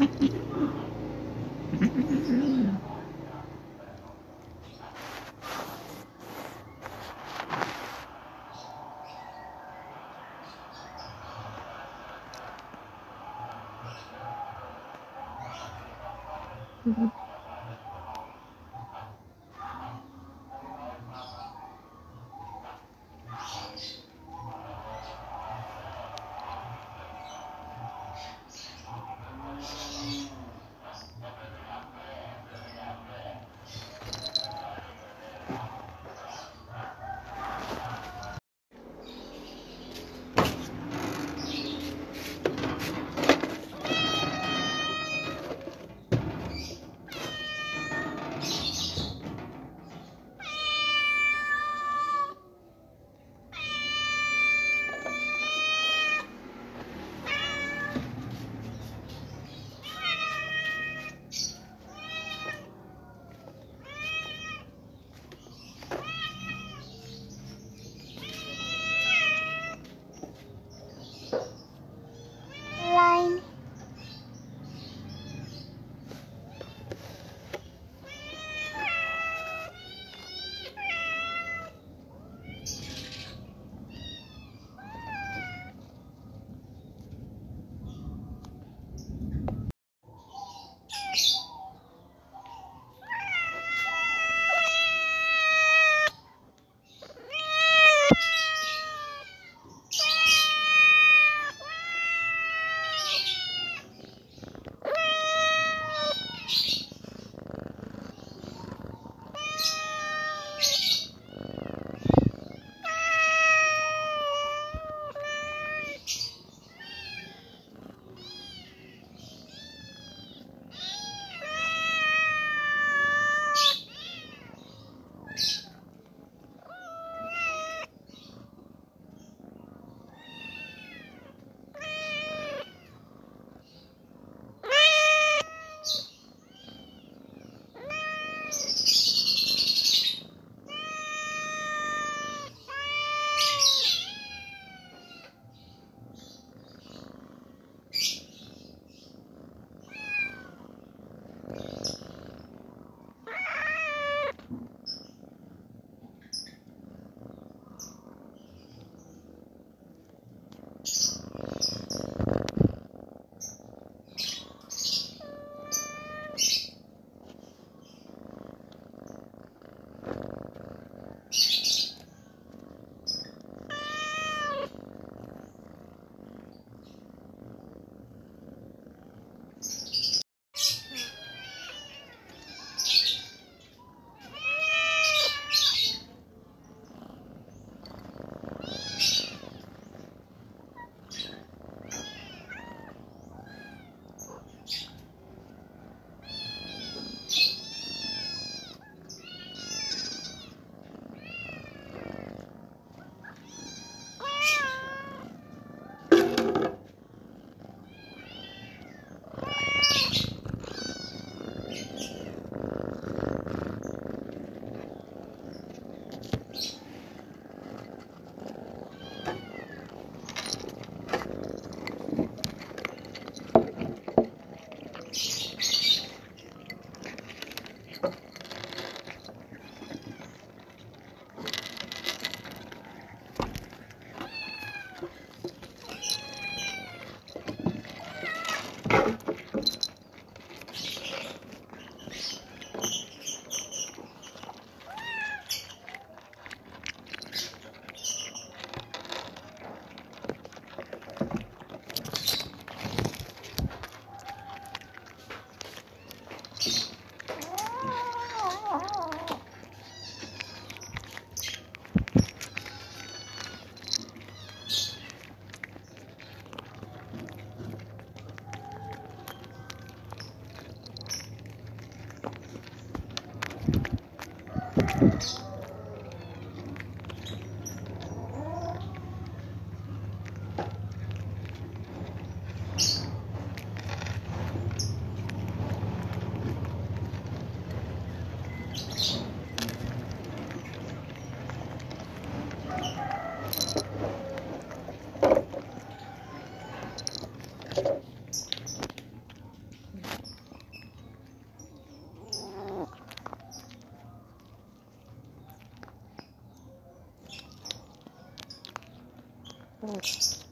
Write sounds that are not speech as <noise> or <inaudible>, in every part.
Mm-hmm. <laughs> Pronto.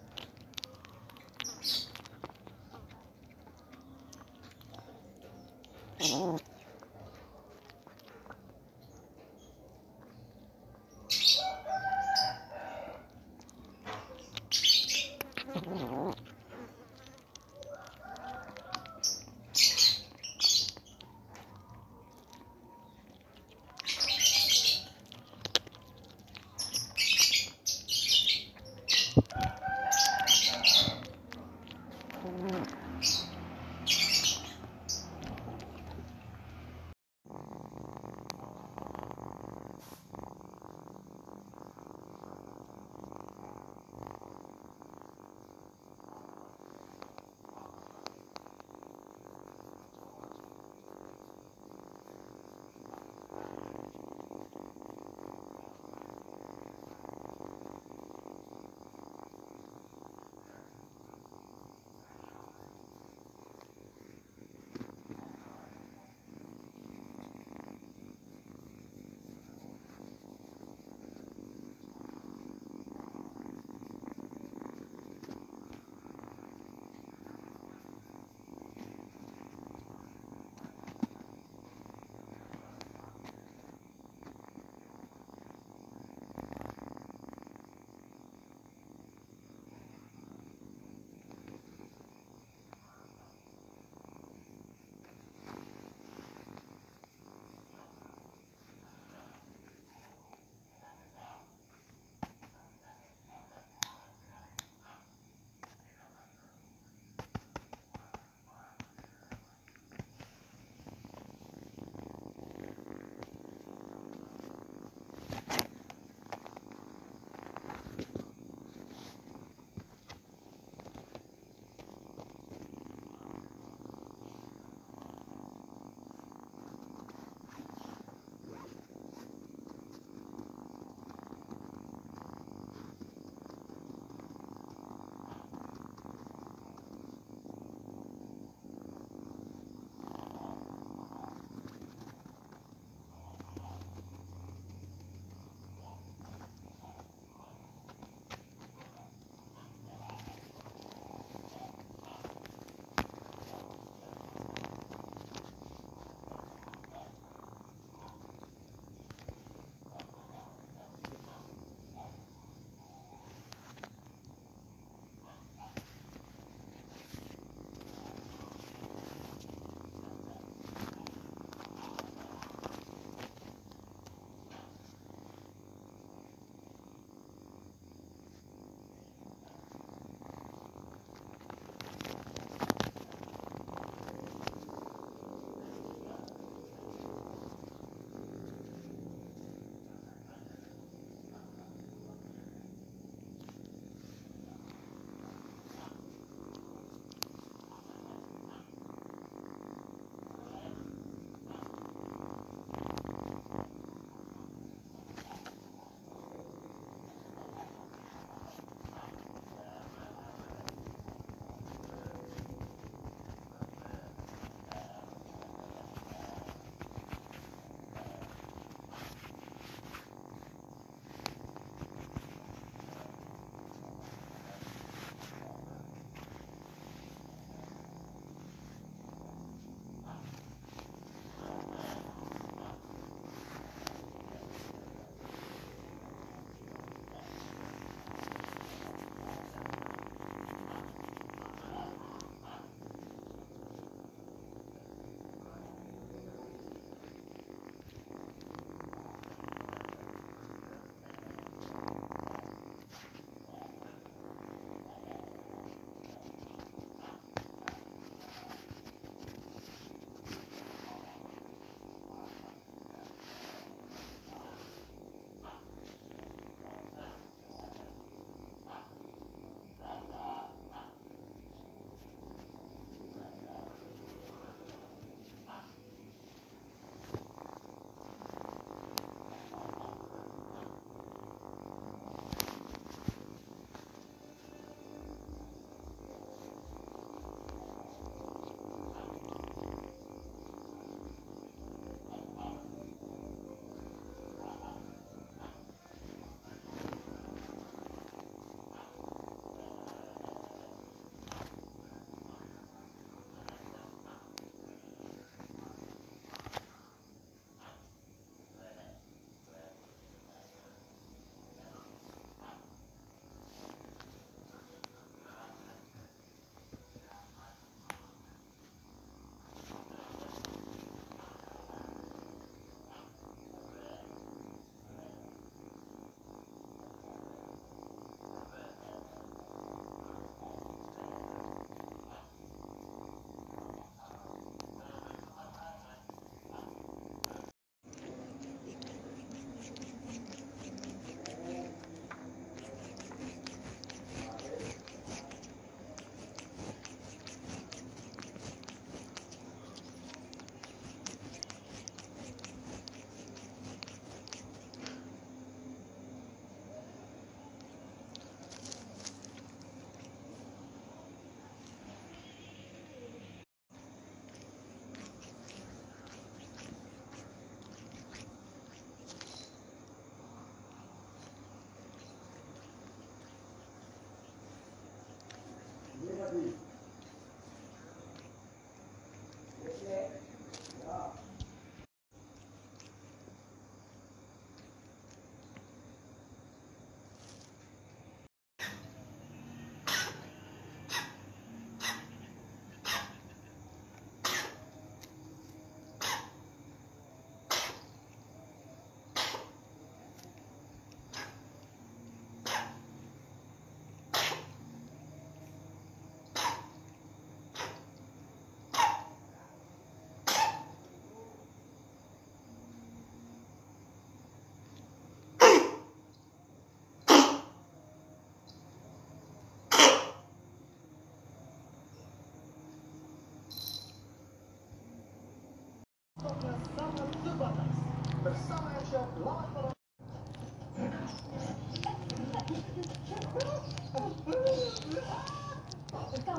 Kamu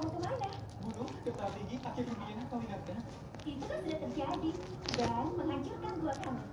ke mana? Bunuh, kepala tinggi, kau? Itu kan sudah terjadi dan menghancurkan gua kamu.